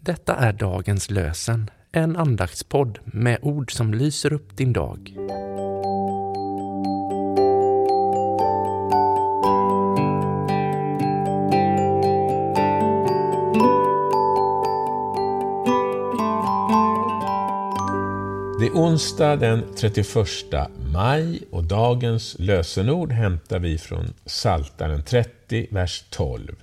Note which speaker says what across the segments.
Speaker 1: Detta är dagens lösen, en andaktspodd med ord som lyser upp din dag.
Speaker 2: Det är onsdag den 31 maj och dagens lösenord hämtar vi från Psaltaren 30, vers 12.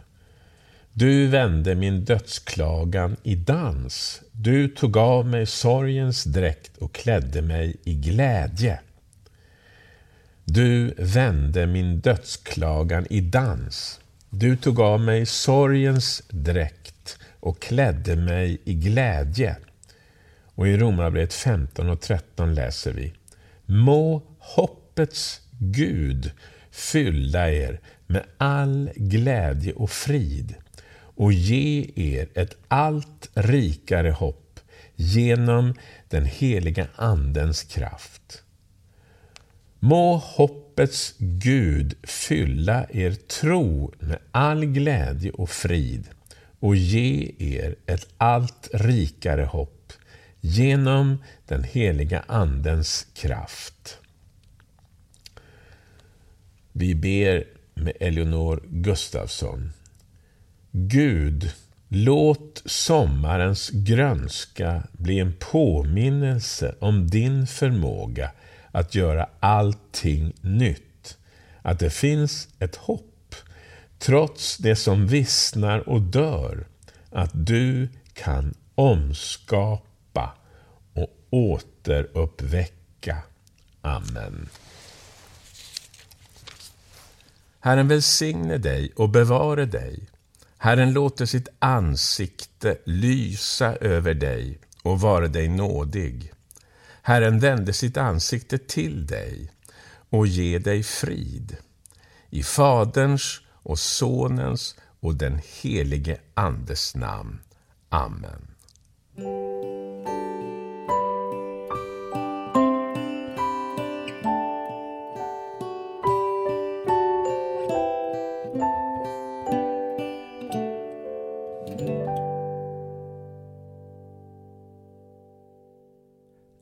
Speaker 2: Du vände min dödsklagan i dans. Du tog av mig sorgens dräkt och klädde mig i glädje. Du vände min dödsklagan i dans. Du tog av mig sorgens dräkt och klädde mig i glädje. Och i Romarbrevet 15 och 13 läser vi Må hoppets Gud fylla er med all glädje och frid och ge er ett allt rikare hopp genom den heliga Andens kraft. Må hoppets Gud fylla er tro med all glädje och frid och ge er ett allt rikare hopp genom den heliga Andens kraft. Vi ber med Eleonor Gustafsson. Gud, låt sommarens grönska bli en påminnelse om din förmåga att göra allting nytt. Att det finns ett hopp, trots det som vissnar och dör. Att du kan omskapa och återuppväcka. Amen. Herren välsigne dig och bevare dig. Herren låter sitt ansikte lysa över dig och vara dig nådig. Herren vände sitt ansikte till dig och ge dig frid. I Faderns och Sonens och den helige Andes namn. Amen.